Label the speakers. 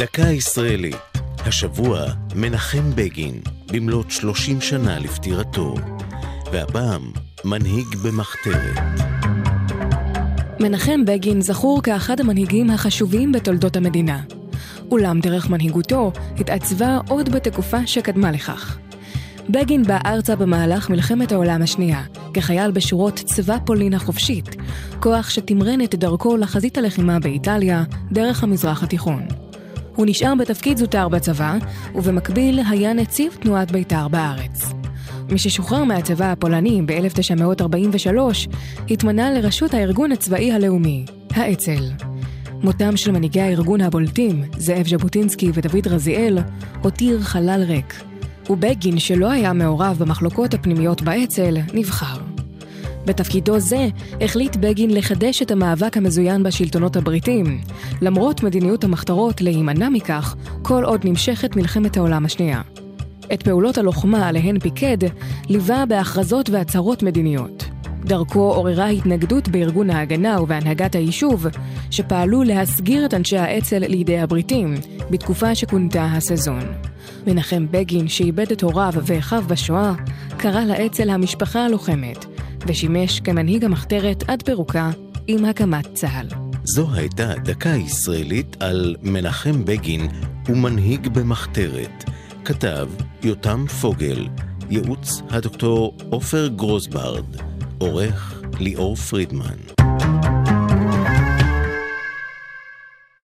Speaker 1: דקה ישראלית, השבוע מנחם בגין, במלאת 30 שנה לפטירתו, והפעם מנהיג במחתרת.
Speaker 2: מנחם בגין זכור כאחד המנהיגים החשובים בתולדות המדינה. אולם דרך מנהיגותו התעצבה עוד בתקופה שקדמה לכך. בגין בא ארצה במהלך מלחמת העולם השנייה, כחייל בשורות צבא פולין החופשית, כוח שתמרן את דרכו לחזית הלחימה באיטליה דרך המזרח התיכון. הוא נשאר בתפקיד זוטר בצבא, ובמקביל היה נציב תנועת בית"ר בארץ. מששוחרר מהצבא הפולני ב-1943, התמנה לראשות הארגון הצבאי הלאומי, האצ"ל. מותם של מנהיגי הארגון הבולטים, זאב ז'בוטינסקי ודוד רזיאל, הותיר חלל ריק. ובגין, שלא היה מעורב במחלוקות הפנימיות באצ"ל, נבחר. בתפקידו זה החליט בגין לחדש את המאבק המזוין בשלטונות הבריטים, למרות מדיניות המחתרות להימנע מכך כל עוד נמשכת מלחמת העולם השנייה. את פעולות הלוחמה עליהן פיקד ליווה בהכרזות והצהרות מדיניות. דרכו עוררה התנגדות בארגון ההגנה ובהנהגת היישוב, שפעלו להסגיר את אנשי האצ"ל לידי הבריטים, בתקופה שכונתה הסזון. מנחם בגין, שאיבד את הוריו ואחיו בשואה, קרא לאצ"ל המשפחה הלוחמת, ושימש כמנהיג המחתרת עד פירוקה עם הקמת צה"ל.
Speaker 1: זו הייתה דקה ישראלית על מנחם בגין ומנהיג במחתרת. כתב יותם פוגל, ייעוץ הדוקטור עופר גרוסברד, עורך ליאור פרידמן.